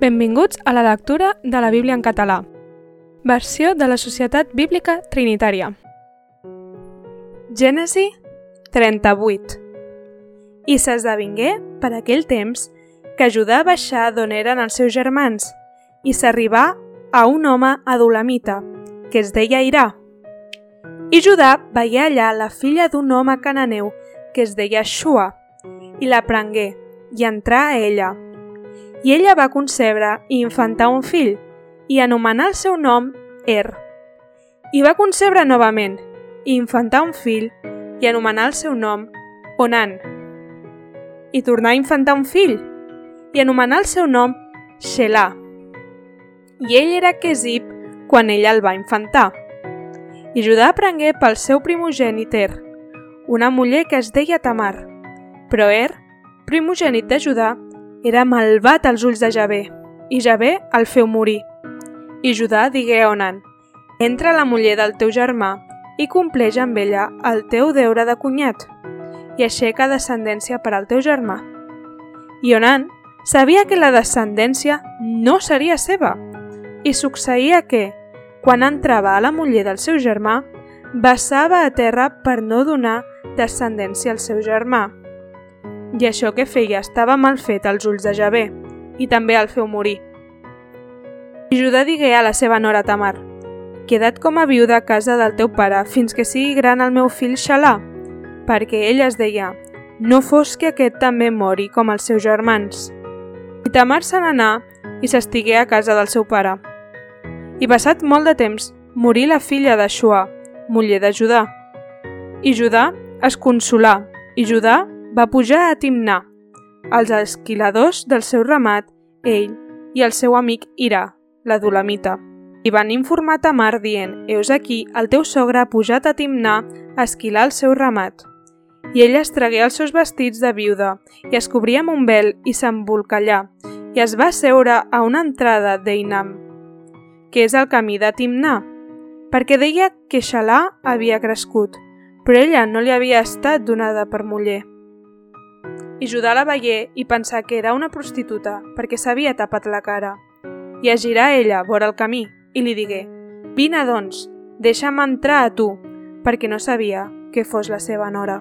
Benvinguts a la lectura de la Bíblia en català. Versió de la Societat Bíblica Trinitària. Gènesi 38 I s'esdevingué, per aquell temps, que Judà baixà d'on eren els seus germans i s'arribà a un home adulamita, que es deia Irà. I Judà veié allà la filla d'un home cananeu que es deia Shua, i la prengué, i entrà a ella. I ella va concebre i infantar un fill, i anomenar el seu nom Er. I va concebre novament, i infantar un fill, i anomenar el seu nom Onan. I tornar a infantar un fill, i anomenar el seu nom Shelah. I ell era Quesip quan ella el va infantar. I Judà prengué pel seu primogènit Er, una muller que es deia Tamar, però Er, primogènit de Judà, era malvat als ulls de Javé, i Javé el feu morir. I Judà digué a Onan, entra la muller del teu germà i compleix amb ella el teu deure de cunyat, i aixeca descendència per al teu germà. I Onan sabia que la descendència no seria seva, i succeïa que, quan entrava a la muller del seu germà, vessava a terra per no donar descendència al seu germà i això que feia estava mal fet als ulls de Javé, i també el feu morir. I Judà digué a la seva nora Tamar, Queda't com a viuda a casa del teu pare fins que sigui gran el meu fill Xalà, perquè ell es deia, no fos que aquest també mori com els seus germans. I Tamar se n'anà i s'estigué a casa del seu pare. I passat molt de temps, morí la filla de Xua, muller de Judà. I Judà es consolà, i Judà va pujar a Timnà, als esquiladors del seu ramat, ell i el seu amic Irà, la Dulamita. I van informar Tamar dient, «Eus aquí, el teu sogre ha pujat a Timnà a esquilar el seu ramat». I ella es tragué els seus vestits de viuda i es cobria amb un vel i s'embolcallà i es va seure a una entrada d'Einam, que és el camí de Timnà, perquè deia que Xalà havia crescut, però ella no li havia estat donada per muller. I Judà la veié i pensà que era una prostituta perquè s'havia tapat la cara. I es girà ella vora el camí i li digué «Vine, doncs, deixa'm entrar a tu», perquè no sabia que fos la seva nora.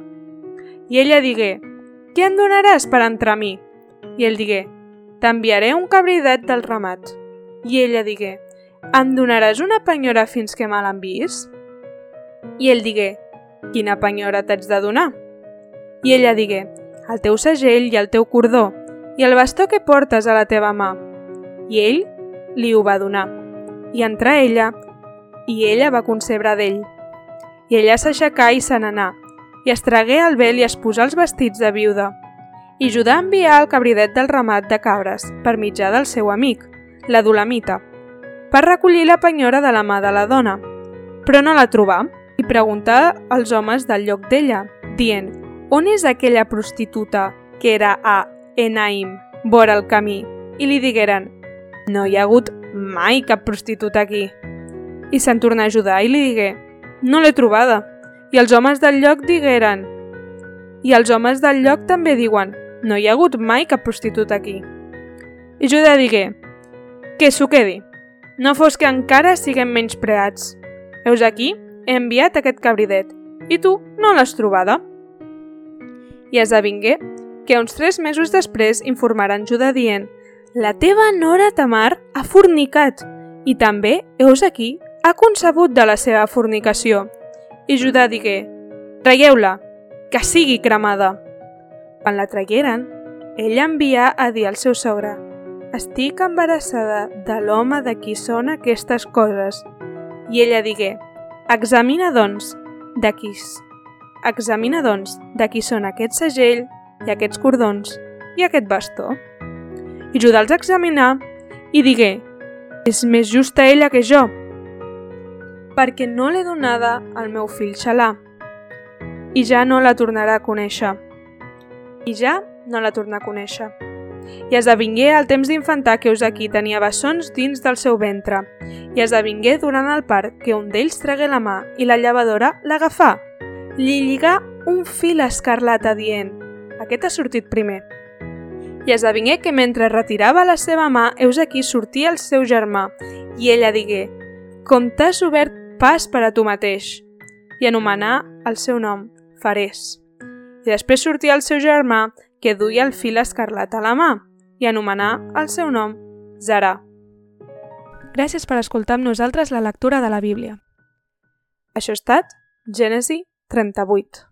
I ella digué «Què em donaràs per entrar a mi?» I ell digué «T'enviaré un cabridet del ramat». I ella digué «Em donaràs una penyora fins que me l'enviïs?» I ell digué «Quina penyora t'haig de donar?» I ella digué el teu segell i el teu cordó, i el bastó que portes a la teva mà. I ell li ho va donar. I entrà ella, i ella va concebre d'ell. I ella s'aixecà i se n'anà, i es tragué el vel i es posà els vestits de viuda. I Judà envià el cabridet del ramat de cabres, per mitjà del seu amic, la Dulamita, per recollir la penyora de la mà de la dona. Però no la trobà i preguntà als homes del lloc d'ella, dient on és aquella prostituta que era a Enaim, vora el camí? I li digueren, no hi ha hagut mai cap prostituta aquí. I se'n tornà a ajudar i li digué, no l'he trobada. I els homes del lloc digueren, i els homes del lloc també diuen, no hi ha hagut mai cap prostituta aquí. I Judà digué, que s'ho quedi, no fos que encara siguem menys preats. Heus aquí, he enviat aquest cabridet, i tu no l'has trobada i esdevingué que uns tres mesos després informaran Judà dient «La teva nora Tamar ha fornicat i també, heus aquí, ha concebut de la seva fornicació». I Judà digué «Traieu-la, que sigui cremada». Quan la tragueren, ella envià a dir al seu sogre «Estic embarassada de l'home de qui són aquestes coses». I ella digué «Examina, doncs, de qui Examina, doncs, de qui són aquest segell i aquests cordons i aquest bastó. I Judà els examinà i digué, és més justa ella que jo, perquè no l'he donada al meu fill Xalà, i ja no la tornarà a conèixer. I ja no la torna a conèixer. I esdevingué el temps d'infantar que aquí tenia bessons dins del seu ventre, i esdevingué durant el part que un d'ells tragué la mà i la llevadora l'agafà li lligà un fil escarlata dient «Aquest ha sortit primer». I esdevingué que mentre retirava la seva mà, heus aquí sortia el seu germà, i ella digué, com t'has obert pas per a tu mateix, i anomenà el seu nom, Farés. I després sortia el seu germà, que duia el fil escarlat a la mà, i anomenà el seu nom, Zarà. Gràcies per escoltar amb nosaltres la lectura de la Bíblia. Això ha estat Gènesi 38.